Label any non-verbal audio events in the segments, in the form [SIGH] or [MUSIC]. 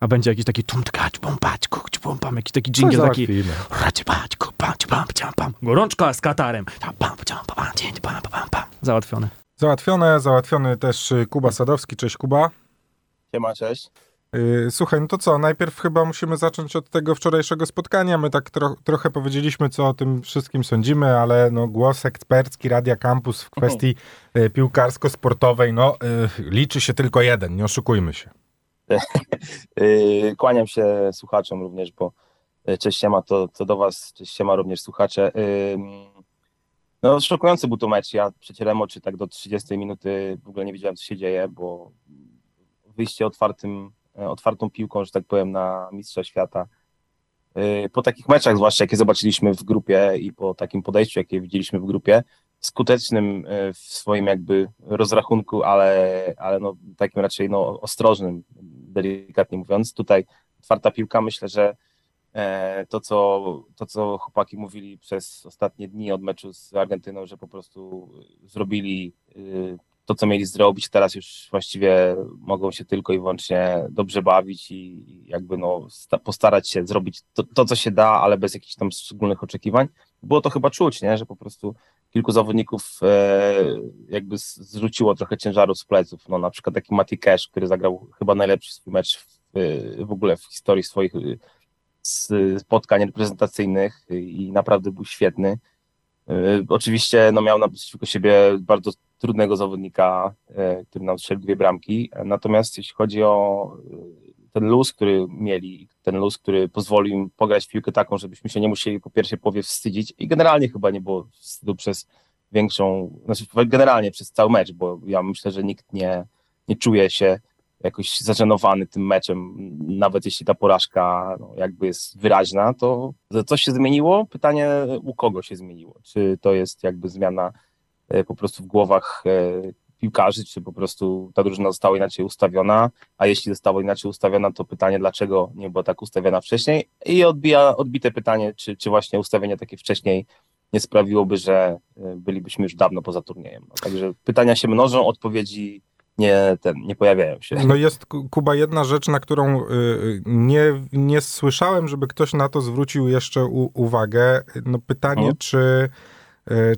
A będzie jakiś taki tumtkać, pompać, kuć, pompam, jakiś taki dżingiel taki... Racibać, kupać, pam, pam, pam. Gorączka z katarem. Pam, pam, pam, pam, pam, pam, pam. Załatwione. Załatwione, załatwiony też y, Kuba Sadowski. Cześć Kuba. Siema, cześć. Y, słuchaj, no to co, najpierw chyba musimy zacząć od tego wczorajszego spotkania. My tak tro trochę powiedzieliśmy, co o tym wszystkim sądzimy, ale no, głos ekspercki Radia Campus w kwestii y, piłkarsko-sportowej, no liczy się tylko jeden, nie oszukujmy się. Y, kłaniam się słuchaczom również, bo y, cześć siema, to, to do was, cześć siema również słuchacze. Y, no szokujący był to mecz, ja przecierałem oczy tak do 30 minuty, w ogóle nie wiedziałem co się dzieje, bo wyjście otwartym, otwartą piłką, że tak powiem, na Mistrza Świata. Po takich meczach, zwłaszcza jakie zobaczyliśmy w grupie i po takim podejściu, jakie widzieliśmy w grupie, skutecznym w swoim jakby rozrachunku, ale, ale no, takim raczej no, ostrożnym, delikatnie mówiąc. Tutaj otwarta piłka, myślę, że e, to co, to, co chłopaki mówili przez ostatnie dni od meczu z Argentyną, że po prostu zrobili y, to, co mieli zrobić, teraz już właściwie mogą się tylko i wyłącznie dobrze bawić i jakby no, postarać się zrobić to, to, co się da, ale bez jakichś tam szczególnych oczekiwań. Było to chyba czuć, nie? że po prostu kilku zawodników e, jakby zrzuciło trochę ciężaru z pleców. No, na przykład taki Mati Cash, który zagrał chyba najlepszy swój mecz w, w ogóle w historii swoich spotkań reprezentacyjnych i naprawdę był świetny. E, oczywiście no, miał naprzeciwko siebie bardzo trudnego zawodnika, e, który nam strzelił dwie bramki. Natomiast jeśli chodzi o ten luz, który mieli, ten luz, który pozwolił im pograć w piłkę taką, żebyśmy się nie musieli po pierwszej połowie wstydzić i generalnie chyba nie było wstydu przez większą, znaczy generalnie przez cały mecz, bo ja myślę, że nikt nie, nie czuje się jakoś zażenowany tym meczem, nawet jeśli ta porażka no, jakby jest wyraźna, to coś się zmieniło? Pytanie, u kogo się zmieniło? Czy to jest jakby zmiana e, po prostu w głowach e, piłkarzy, czy po prostu ta drużyna została inaczej ustawiona, a jeśli została inaczej ustawiona, to pytanie, dlaczego nie była tak ustawiona wcześniej i odbija, odbite pytanie, czy, czy właśnie ustawienie takie wcześniej nie sprawiłoby, że e, bylibyśmy już dawno poza turniejem. No, także pytania się mnożą, odpowiedzi nie, ten, nie pojawiają się. No jest, Kuba, jedna rzecz, na którą y, y, nie, nie słyszałem, żeby ktoś na to zwrócił jeszcze u, uwagę. No pytanie, hmm. czy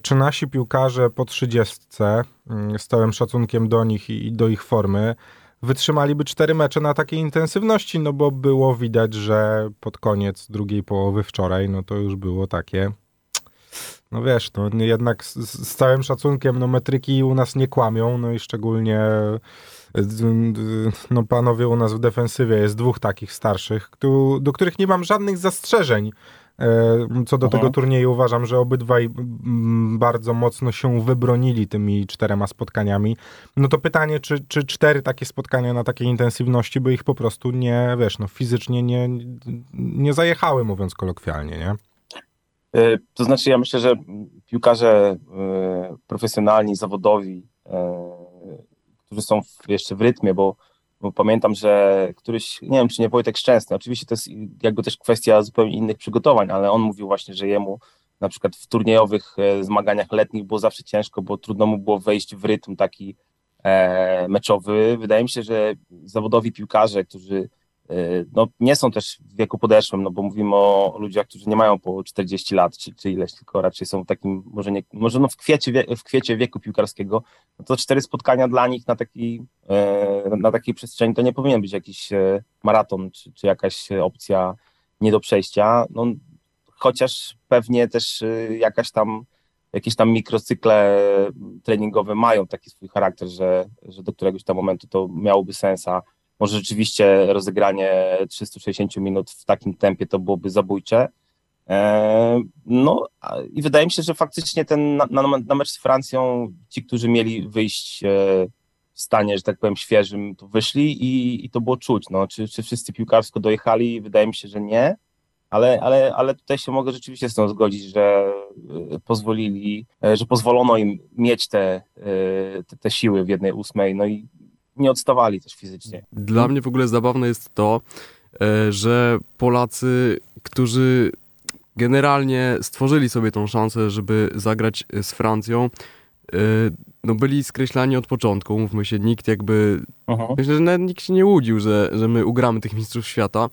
czy nasi piłkarze po trzydziestce, mm, z całym szacunkiem do nich i do ich formy, wytrzymaliby cztery mecze na takiej intensywności, no bo było widać, że pod koniec drugiej połowy wczoraj, no to już było takie, no wiesz, no jednak z, z całym szacunkiem, no metryki u nas nie kłamią, no i szczególnie no panowie u nas w defensywie jest dwóch takich starszych, do których nie mam żadnych zastrzeżeń, co do tego mhm. turnieju uważam, że obydwaj bardzo mocno się wybronili tymi czterema spotkaniami. No to pytanie, czy, czy cztery takie spotkania na takiej intensywności by ich po prostu nie, wiesz, no fizycznie nie, nie zajechały, mówiąc kolokwialnie, nie? E, to znaczy, ja myślę, że piłkarze e, profesjonalni, zawodowi, którzy są jeszcze w rytmie, bo bo pamiętam, że któryś, nie wiem czy nie Wojtek Szczęsny, oczywiście to jest jakby też kwestia zupełnie innych przygotowań, ale on mówił właśnie, że jemu na przykład w turniejowych e, zmaganiach letnich było zawsze ciężko, bo trudno mu było wejść w rytm taki e, meczowy. Wydaje mi się, że zawodowi piłkarze, którzy no, nie są też w wieku podeszłym, no bo mówimy o ludziach, którzy nie mają po 40 lat, czy, czy ileś, tylko raczej są w takim, może, nie, może no w, kwiecie, w kwiecie wieku piłkarskiego, no to cztery spotkania dla nich na, taki, e, na takiej przestrzeni to nie powinien być jakiś e, maraton, czy, czy jakaś opcja nie do przejścia, no, chociaż pewnie też jakaś tam jakieś tam mikrocykle treningowe mają taki swój charakter, że, że do któregoś tam momentu to miałoby sensa może rzeczywiście rozegranie 360 minut w takim tempie to byłoby zabójcze. E, no i wydaje mi się, że faktycznie ten na, na, na mecz z Francją ci, którzy mieli wyjść e, w stanie, że tak powiem, świeżym, to wyszli i, i to było czuć. No, czy, czy wszyscy piłkarsko dojechali? Wydaje mi się, że nie, ale, ale, ale tutaj się mogę rzeczywiście z tym zgodzić, że e, pozwolili, że pozwolono im mieć te, te, te siły w jednej ósmej, no i nie odstawali też fizycznie. Dla mnie w ogóle zabawne jest to, e, że Polacy, którzy generalnie stworzyli sobie tą szansę, żeby zagrać z Francją, no byli skreślani od początku, mówmy się, nikt jakby, uh-huh. myślę, że nawet nikt się nie łudził, że, że my ugramy tych mistrzów świata.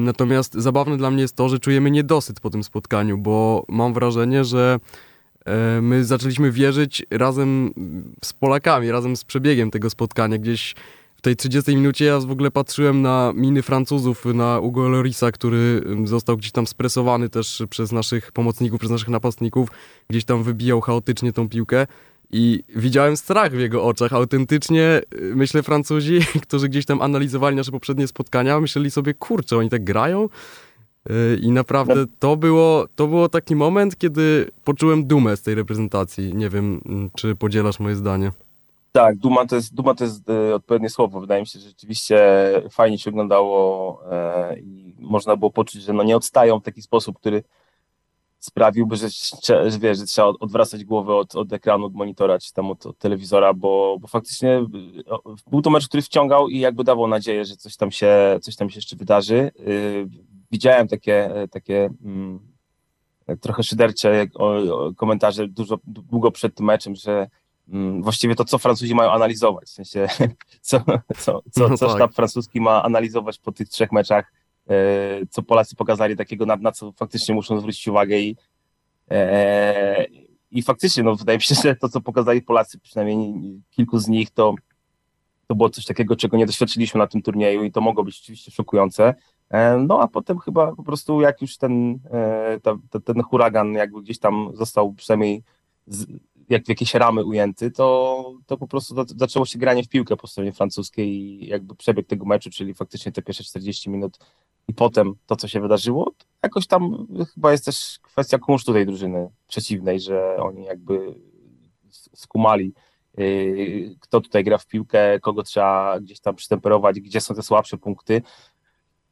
Natomiast zabawne dla mnie jest to, że czujemy niedosyt po tym spotkaniu, bo mam wrażenie, że my zaczęliśmy wierzyć razem z Polakami, razem z przebiegiem tego spotkania. Gdzieś w tej 30 minucie ja w ogóle patrzyłem na miny Francuzów, na Ugo Lorisa, który został gdzieś tam spresowany też przez naszych pomocników, przez naszych napastników, gdzieś tam wybijał chaotycznie tą piłkę. I widziałem strach w jego oczach. Autentycznie, y, myślę, Francuzi, [LAUGHS] którzy gdzieś tam analizowali nasze poprzednie spotkania, myśleli sobie, kurczę, oni tak grają? Y, I naprawdę no. to było, to było taki moment, kiedy poczułem dumę z tej reprezentacji. Nie wiem, mm, czy podzielasz moje zdanie. Tak, duma to jest, duma to jest e, odpowiednie słowo. Wydaje mi się, że rzeczywiście fajnie się oglądało e, i można było poczuć, że no nie odstają w taki sposób, który sprawiłby, że, że, wiesz, że trzeba odwracać głowę od, od ekranu, od monitora czy tam od, od telewizora, bo, bo faktycznie był to mecz, który wciągał i jakby dawał nadzieję, że coś tam się, coś tam się jeszcze wydarzy. Widziałem takie, takie mm, trochę szydercze komentarze dużo, długo przed tym meczem, że Mm, właściwie to, co Francuzi mają analizować, w sensie, [LAUGHS] co, co, co, no co tak. sztab francuski ma analizować po tych trzech meczach, e, co Polacy pokazali takiego, na, na co faktycznie muszą zwrócić uwagę i, e, i faktycznie, no wydaje mi się, [LAUGHS] że to, co pokazali Polacy, przynajmniej kilku z nich, to, to było coś takiego, czego nie doświadczyliśmy na tym turnieju i to mogło być oczywiście szokujące. E, no a potem chyba po prostu jak już ten, ta, ten huragan jakby gdzieś tam został przynajmniej z, jak w jakieś ramy ujęty, to, to po prostu zaczęło się granie w piłkę po stronie francuskiej i jakby przebieg tego meczu, czyli faktycznie te pierwsze 40 minut i potem to, co się wydarzyło, jakoś tam chyba jest też kwestia kunsztu tej drużyny przeciwnej, że oni jakby skumali, yy, kto tutaj gra w piłkę, kogo trzeba gdzieś tam przytemperować, gdzie są te słabsze punkty.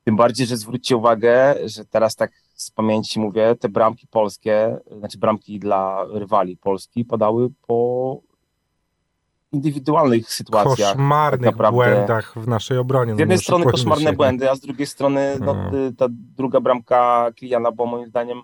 Tym bardziej, że zwróćcie uwagę, że teraz tak z pamięci mówię, te bramki polskie, znaczy bramki dla rywali Polski padały po indywidualnych sytuacjach. Koszmarnych tak błędach w naszej obronie. Z no jednej strony koszmarne błędy, a z drugiej strony no, hmm. ta druga bramka Kiliana bo moim zdaniem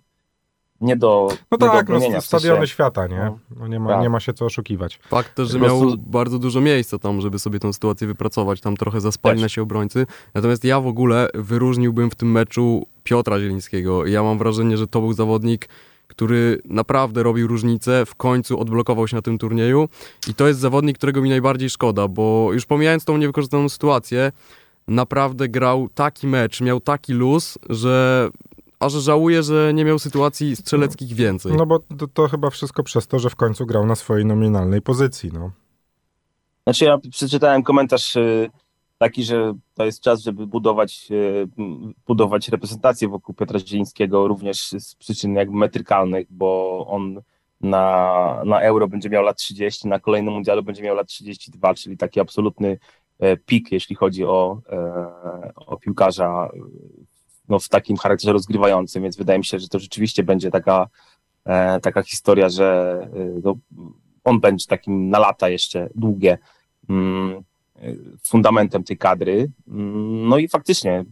nie do No nie tak, do no, stadiony sensie. świata, nie? No, no nie, ma, tak. nie ma się co oszukiwać. Fakt też, że miał prostu... bardzo dużo miejsca tam, żeby sobie tę sytuację wypracować, tam trochę zaspali na się obrońcy. Natomiast ja w ogóle wyróżniłbym w tym meczu Piotra Zielińskiego. Ja mam wrażenie, że to był zawodnik, który naprawdę robił różnicę, w końcu odblokował się na tym turnieju i to jest zawodnik, którego mi najbardziej szkoda, bo już pomijając tą niewykorzystaną sytuację, naprawdę grał taki mecz, miał taki luz, że aż żałuję, że nie miał sytuacji strzeleckich więcej. No bo to, to, chyba wszystko przez to, że w końcu grał na swojej nominalnej pozycji, no. Znaczy ja przeczytałem komentarz y, taki, że to jest czas, żeby budować, y, budować reprezentację wokół Piotra Zielińskiego również z przyczyn jakby metrykalnych, bo on na, na Euro będzie miał lat 30, na kolejnym mundialu będzie miał lat 32, czyli taki absolutny e, pik, jeśli chodzi o, e, o piłkarza no, w takim charakterze rozgrywającym, więc wydaje mi się, że to rzeczywiście będzie taka, e, taka historia, że e, no, on będzie takim na lata jeszcze długie mm, fundamentem tej kadry. Mm, no i faktycznie,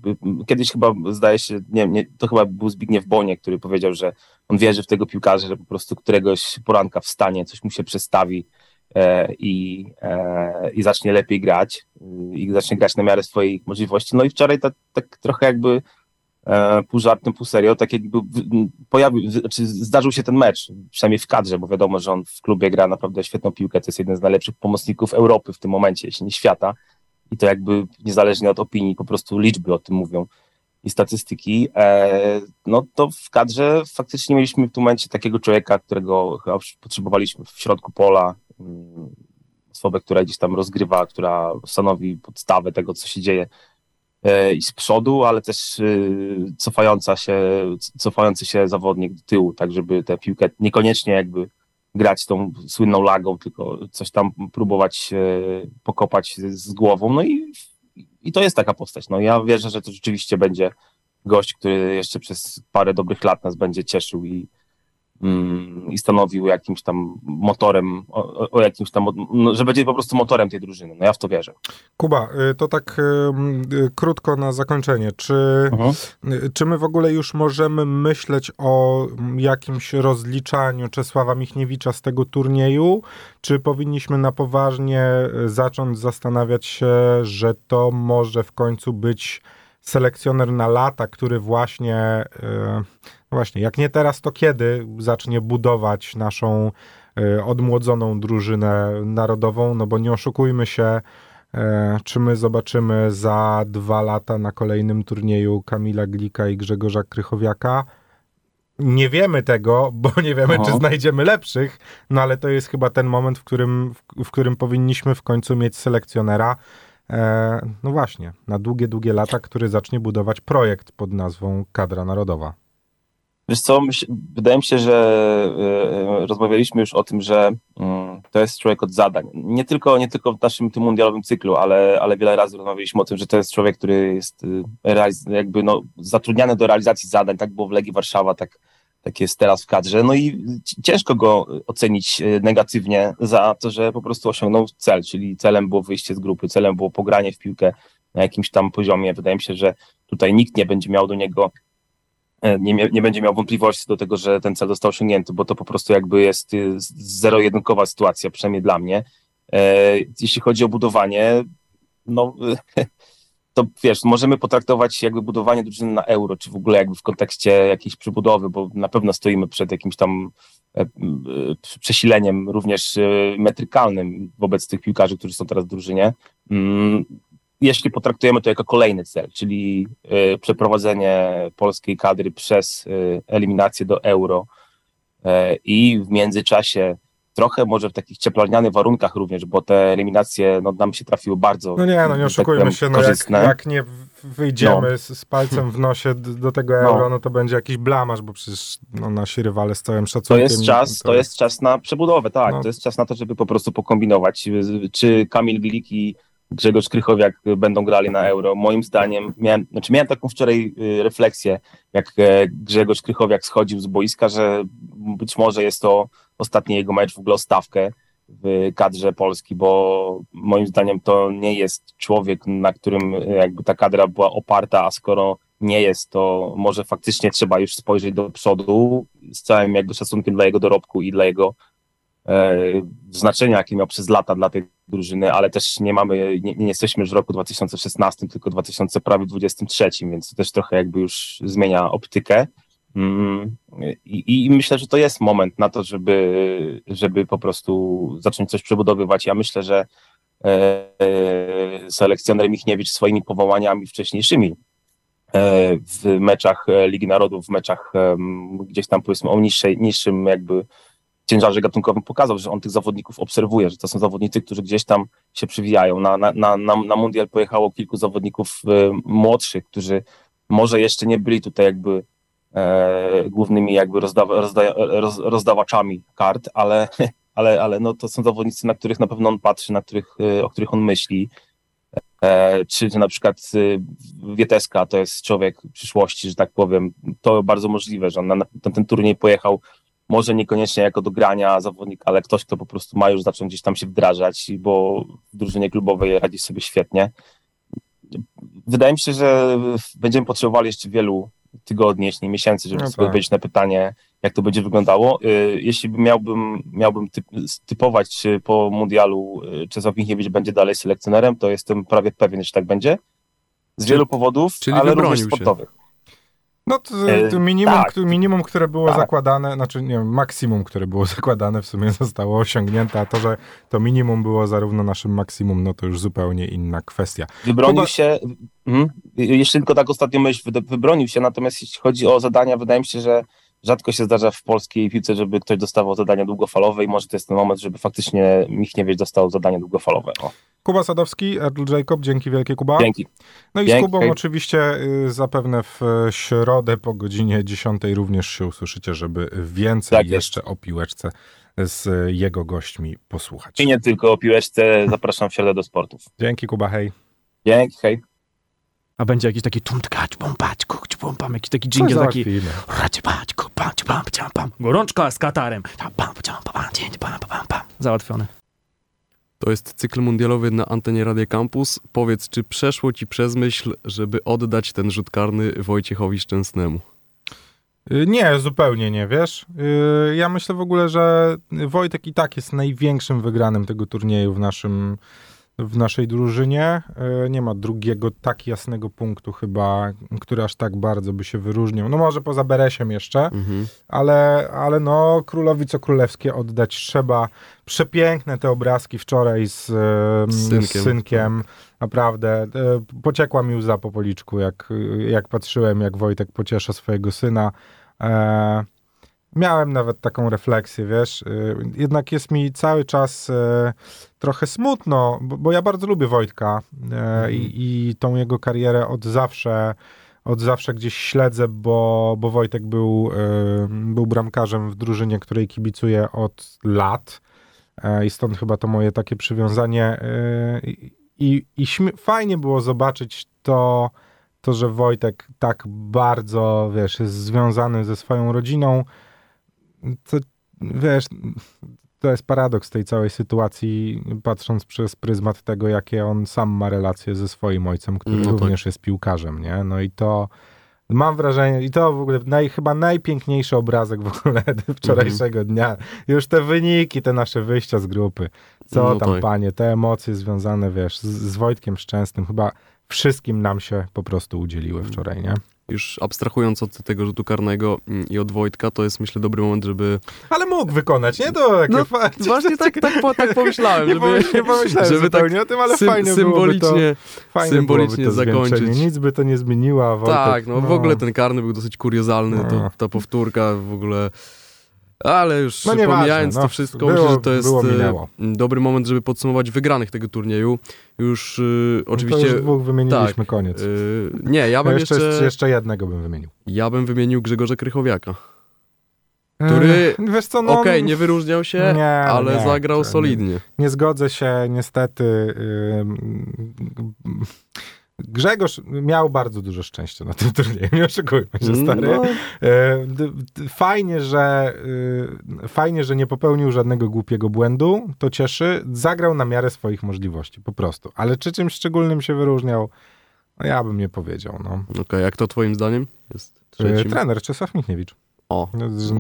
kiedyś chyba zdaje się, nie, nie, to chyba był Zbigniew Bonie, który powiedział, że on wierzy w tego piłkarza, że po prostu któregoś poranka wstanie, coś mu się przestawi e, i, e, i zacznie lepiej grać i zacznie grać na miarę swoich możliwości. No i wczoraj tak, tak trochę jakby pół żartem, pół serio, tak jakby pojawił, znaczy zdarzył się ten mecz, przynajmniej w kadrze, bo wiadomo, że on w klubie gra naprawdę świetną piłkę, to jest jeden z najlepszych pomocników Europy w tym momencie, jeśli nie świata. I to jakby niezależnie od opinii, po prostu liczby o tym mówią i statystyki, e, no to w kadrze faktycznie mieliśmy w tym momencie takiego człowieka, którego chyba potrzebowaliśmy w środku pola, mm, osobę, która gdzieś tam rozgrywa, która stanowi podstawę tego, co się dzieje. E, i z przodu, ale też e, cofająca się, cofający się zawodnik do tyłu, tak żeby tę piłkę niekoniecznie jakby grać tą słynną lagą, tylko coś tam próbować pokopać z głową. No i, i to jest taka postać. No ja wierzę, że to rzeczywiście będzie gość, który jeszcze przez parę dobrych lat nas będzie cieszył i i stanowił jakimś tam motorem, o, o jakimś tam, no, że będzie po prostu motorem tej drużyny. No ja w to wierzę. Kuba, y, to tak y, krótko na zakończenie. Czy, mhm. czy my w ogóle już możemy myśleć o jakimś rozliczaniu Czesława Michniewicza z tego turnieju? Czy powinniśmy na poważnie zacząć zastanawiać się, że to może w końcu być selekcjoner na lata, który właśnie, e, właśnie, jak nie teraz, to kiedy zacznie budować naszą e, odmłodzoną drużynę narodową, no bo nie oszukujmy się, e, czy my zobaczymy za dwa lata na kolejnym turnieju Kamila Glika i Grzegorza Krychowiaka. Nie wiemy tego, [LAUGHS] bo nie wiemy, Aha. czy znajdziemy lepszych, no ale to jest chyba ten moment, w którym, w, w którym powinniśmy w końcu mieć selekcjonera, E, no właśnie, na długie, długie lata, który zacznie budować projekt pod nazwą Kadra Narodowa. Wiesz co, wydaje mi się, że e, rozmawialiśmy już o tym, że mm, to jest człowiek od zadań. Nie tylko, nie tylko w naszym tym mundialowym cyklu, ale, ale wiele razy rozmawialiśmy o tym, że to jest człowiek, który jest e, jakby no, zatrudniany do realizacji zadań. Tak było w Legii Warszawa, tak, tak jest teraz w kadrze. No i ciężko go ocenić e, negatywnie za to, że po prostu osiągnął cel, czyli celem było wyjście z grupy, celem było pogranie w piłkę na jakimś tam poziomie. Wydaje mi się, że tutaj nikt nie będzie miał do niego, e, nie, nie będzie miał wątpliwości do tego, że ten cel został osiągnięty, bo to po prostu jakby jest e, zero-jedynkowa sytuacja, przynajmniej dla mnie. Jeśli chodzi o budowanie, no [LAUGHS] to wiesz, możemy potraktować jakby budowanie drużyny na euro, czy w ogóle jakby w kontekście jakiejś przybudowy, bo na pewno stoimy przed jakimś tam e, e, przesileniem również e, metrykalnym wobec tych piłkarzy, którzy są teraz w drużynie. Jeśli potraktujemy to jako kolejny cel, czyli przeprowadzenie polskiej kadry przez eliminację do euro i w międzyczasie trochę może w takich cieplarnianych warunkach również, bo te eliminacje no, nam się trafiły bardzo No nie, no nie oszukujmy tak się, no jak, jak, nie wyjdziemy no. z, z, palcem w nosie do tego no. euro, no. no to będzie jakiś blamaż, bo przecież no, nasi rywale z całym szacunkiem... To jest czas, to, to jest czas na przebudowę, tak, no. to jest czas na to, żeby po prostu pokombinować, czy Kamil Gilik i Grzegorz Krychowiak będą grali na euro. Moim zdaniem, miałem, znaczy miałem taką wczoraj y, refleksję, jak e, Grzegorz Krychowiak schodził z boiska, że być może jest to ostatni jego mecz w ogóle o stawkę w kadrze Polski, bo moim zdaniem to nie jest człowiek, na którym jakby ta kadra była oparta, a skoro nie jest, to może faktycznie trzeba już spojrzeć do przodu z całym jakby szacunkiem dla jego dorobku i dla jego e, znaczenia, jakie miał przez lata dla tej drużyny, ale też nie mamy, nie, nie jesteśmy już w roku 2016, tylko 2023, więc to też trochę jakby już zmienia optykę. Mm, I, I, myślę, że to jest moment na to, żeby, żeby po prostu zacząć coś przebudowywać. Ja myślę, że e, selekcjoner Michniewicz swoimi powołaniami wcześniejszymi e, w meczach Ligi Narodów, w meczach e, gdzieś tam powiedzmy o niższej, niższym jakby ciężarze gatunkowym pokazał, że on tych zawodników obserwuje, że to są zawodnicy, którzy gdzieś tam się przywijają. Na, na, na, na mundial pojechało kilku zawodników e, młodszych, którzy może jeszcze nie byli tutaj jakby e, głównymi jakby rozdawa, rozda, roz, rozdawaczami kart, ale, [LAUGHS] ale, ale no to są zawodnicy, na których na pewno on patrzy, na których, e, o których on myśli. E, czy, na przykład e, Wieteska to jest człowiek przyszłości, że tak powiem. To bardzo możliwe, że on na, na ten turniej pojechał może niekoniecznie jako do grania zawodnik, ale ktoś, kto po prostu ma już zacząć gdzieś tam się wdrażać, bo w drużynie klubowej radzi sobie świetnie. Wydaje mi się, że będziemy potrzebowali jeszcze wielu tygodni, jeśli nie miesięcy, żeby no sobie tak. odpowiedzieć na pytanie, jak to będzie wyglądało. Y, jeśli miałbym, miałbym typ, typować po mundialu, y, Czesław Michniewicz będzie dalej selekcjonerem, to jestem prawie pewien, że tak będzie. Z wielu powodów, ale również sportowych. Się. No to, e, to minimum, tak. minimum, które było tak. zakładane, znaczy nie wiem, maksimum, które było zakładane w sumie [LAUGHS] zostało osiągnięte, a to, że to minimum było zarówno naszym maksimum, no to już zupełnie inna kwestia. Wybronił się, hmm, jeszcze tylko tak ostatnio myśl, wybronił się, natomiast jeśli chodzi o zadania, wydaje mi się, że rzadko się zdarza w polskiej piłce, żeby ktoś dostawał zadania długofalowe i może to jest ten moment, żeby faktycznie Michniewicz dostał zadanie długofalowe. O. Kuba Sadowski, Erdl Jacob, dzięki wielkie Kuba. Dzięki. No i dzięki. z Kubą oczywiście y, zapewne w środę po godzinie 10 również się usłyszycie, żeby więcej tak jeszcze o piłeczce z jego gośćmi posłuchać. I nie tylko o piłeczce, zapraszam w środę do sportów. Dzięki Kuba, hej. Dzięki, hej. A będzie jakiś taki tumtkać, bombać, kukć, bombam, jakiś taki dżingiel taki raciepać, kupać, pam, pam, pam. Gorączka z katarem. Pam, pam, pam, pam, pam, pam. Załatwione. To jest cykl mundialowy na antenie Radia Campus. Powiedz, czy przeszło ci przez myśl, żeby oddać ten rzut karny Wojciechowi Szczęsnemu? Y, nie, zupełnie nie, wiesz. Y, ja myślę w ogóle, że Wojtek i tak jest największym wygranym tego turnieju w naszym w naszej drużynie. Y, nie ma drugiego tak jasnego punktu chyba, który aż tak bardzo by się wyróżniał. No może poza Beresiem jeszcze, mhm. ale, ale no królowi co królewskie oddać trzeba. Przepiękne te obrazki wczoraj z, z synkiem. Z synkiem. Naprawdę. Pociekła mi łza po policzku, jak, jak patrzyłem, jak Wojtek pociesza swojego syna. E, miałem nawet taką refleksję, wiesz. E, jednak jest mi cały czas e, trochę smutno, bo, bo, ja bardzo lubię Wojtka mhm. i, i tą jego karierę od zawsze od zawsze gdzieś śledzę, bo, bo Wojtek był, był bramkarzem w drużynie, której kibicuję od lat i stąd chyba to moje takie przywiązanie i, i fajnie było zobaczyć to, to, że Wojtek tak bardzo, wiesz, jest związany ze swoją rodziną, to, wiesz, to jest paradoks tej całej sytuacji, patrząc przez pryzmat tego, jakie on sam ma relacje ze swoim ojcem, który no tak. również jest piłkarzem, nie? No i to mam wrażenie, i to w ogóle naj, chyba najpiękniejszy obrazek w ogóle [LAUGHS] wczorajszego mhm. dnia. Już te wyniki, te nasze wyjścia z grupy. Co no tam, tak. panie, te emocje związane, wiesz, z, z Wojtkiem Szczęsnym, chyba wszystkim nam się po prostu udzieliły wczoraj, nie? Już abstrahując od tego rzutu karnego i od Wojtka, to jest myślę dobry moment, żeby... Ale mógł wykonać, nie? To takie no, fa... Właśnie tak, tak, po, tak pomyślałem, [LAUGHS] nie żeby... Nie pomyślałem żeby tak o tym, ale sym, fajnie symbolicznie, to, fajnie symbolicznie to zakończyć. Nic by to nie zmieniło, Wojtek, Tak, no, no, w ogóle ten karny był dosyć kuriozalny, no. to, ta powtórka w ogóle... Ale już no pomijając no, to wszystko, myślę, że to jest było, e, dobry moment, żeby podsumować wygranych tego turnieju. Już y, oczywiście... No już dwóch wymieniliśmy, tak, koniec. Y, nie, ja bym jeszcze, jeszcze... Jeszcze jednego bym wymienił. Ja bym wymienił Grzegorza Krychowiaka. Który, wiesz co, no, okej, okay, nie wyróżniał się, nie, ale nie, zagrał solidnie. Nie, zgodzę się, niestety. Yy, Grzegorz miał bardzo dużo szczęścia na tym [LAUGHS] turnieju, nie oszukujmy się, stary. No. E, fajnie, że, e, fajnie, że nie popełnił żadnego głupiego błędu, to cieszy. Zagrał na miarę swoich możliwości, po prostu. Ale czy czymś szczególnym się wyróżniał, no ja bym nie powiedział. No. Okej, okay, jak to twoim zdaniem jest e, trzecim? Trener Czesław Michniewicz. O.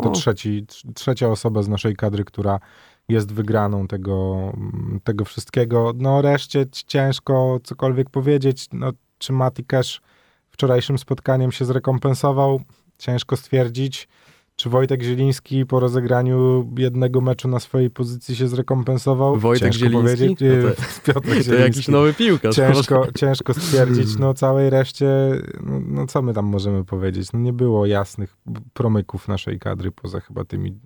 To trzeci, trzecia osoba z naszej kadry, która jest wygraną tego, tego wszystkiego. No reszcie ciężko cokolwiek powiedzieć. No, czy Mati Cash wczorajszym spotkaniem się zrekompensował? Ciężko stwierdzić. Czy Wojtek Zieliński po rozegraniu jednego meczu na swojej pozycji się zrekompensował? Wojtek ciężko Zieliński? powiedzieć. No to, [LAUGHS] to jakiś nowy piłkarz. Ciężko, ciężko stwierdzić. No całej reszcie, no, no, co my tam możemy powiedzieć? No nie było jasnych promyków naszej kadry poza chyba tymi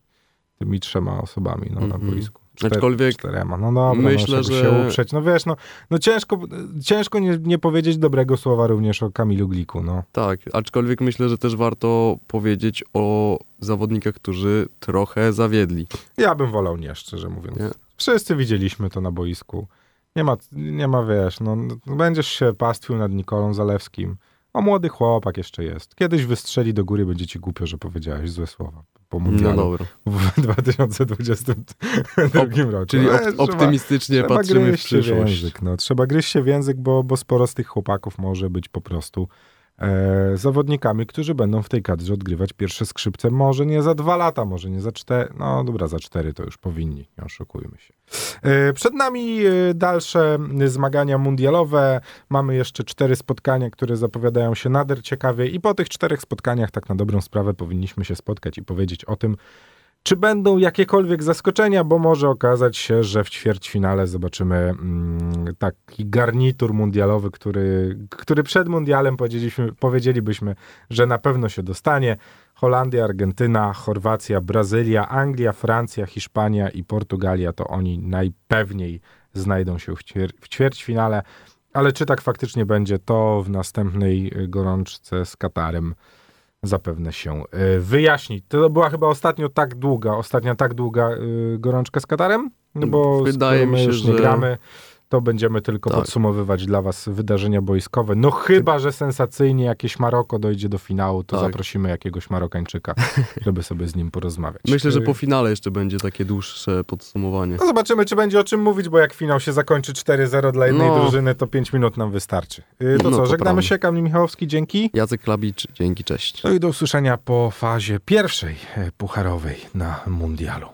tymi trzema osobami no, mm -hmm. na mhm. boisku. Cztery, Aczkolwiek czterema. No dobra, no, myślę, no, że się uprzeć. No wiesz, no, no ciężko, ciężko nie, nie powiedzieć dobrego słowa również o Kamilu Gliku. No. Tak, aczkolwiek myślę, że też warto powiedzieć o zawodnikach, którzy trochę zawiedli. Ja bym wolał nie, szczerze mówiąc. Nie. Wszyscy widzieliśmy to na boisku. Nie ma, nie ma wiesz, no, będziesz się pastwił nad Nikolą Zalewskim. O, młody chłopak jeszcze jest. Kiedyś wystrzeli do góry, będzie ci głupio, że powiedziałeś złe słowa po no w [LAUGHS] 2022 roku. Czyli op optymistycznie trzeba, patrzymy w przyszłość. W język, no. Trzeba gryźć się w język, bo, bo sporo z tych chłopaków może być po prostu zawodnikami, którzy będą w tej kadrze odgrywać pierwsze skrzypce. Może nie za dwa lata, może nie za cztery. No dobra, za cztery to już powinni, nie oszukujmy się. E, przed nami e, dalsze zmagania mundialowe. Mamy jeszcze cztery spotkania, które zapowiadają się nader ciekawie i po tych czterech spotkaniach tak na dobrą sprawę powinniśmy się spotkać i powiedzieć o tym, czy będą jakiekolwiek zaskoczenia, bo może okazać się, że w ćwierćfinale zobaczymy mm, taki garnitur mundialowy, który, który przed mundialem powiedzielibyśmy, że na pewno się dostanie. Holandia, Argentyna, Chorwacja, Brazylia, Anglia, Francja, Hiszpania i Portugalia to oni najpewniej znajdą się w, ćwier w ćwierćfinale. Ale czy tak faktycznie będzie, to w następnej gorączce z Katarem zapewne się e, wyjaśni. To była chyba ostatnio tak długa, ostatnia tak długa e, gorączka z Katarem, no bo wydaje mi się, już nie gramy, to będziemy tylko Tak. podsumowywać dla was wydarzenia boiskowe. No chyba, że sensacyjnie jakieś Maroko dojdzie do finału, to Tak. zaprosimy jakiegoś Marokańczyka, [LAUGHS] żeby sobie z nim porozmawiać. Myślę, że po finale jeszcze będzie takie dłuższe podsumowanie. No zobaczymy, czy będzie o czym mówić, bo jak finał się zakończy 4-0 dla jednej No. drużyny, to 5 minut nam wystarczy. Y, To No, co, to żegnamy prawda. się, Kamil Michałowski, dzięki. Jacek Klabicz, dzięki, cześć. No i do usłyszenia po fazie pierwszej e, pucharowej na mundialu.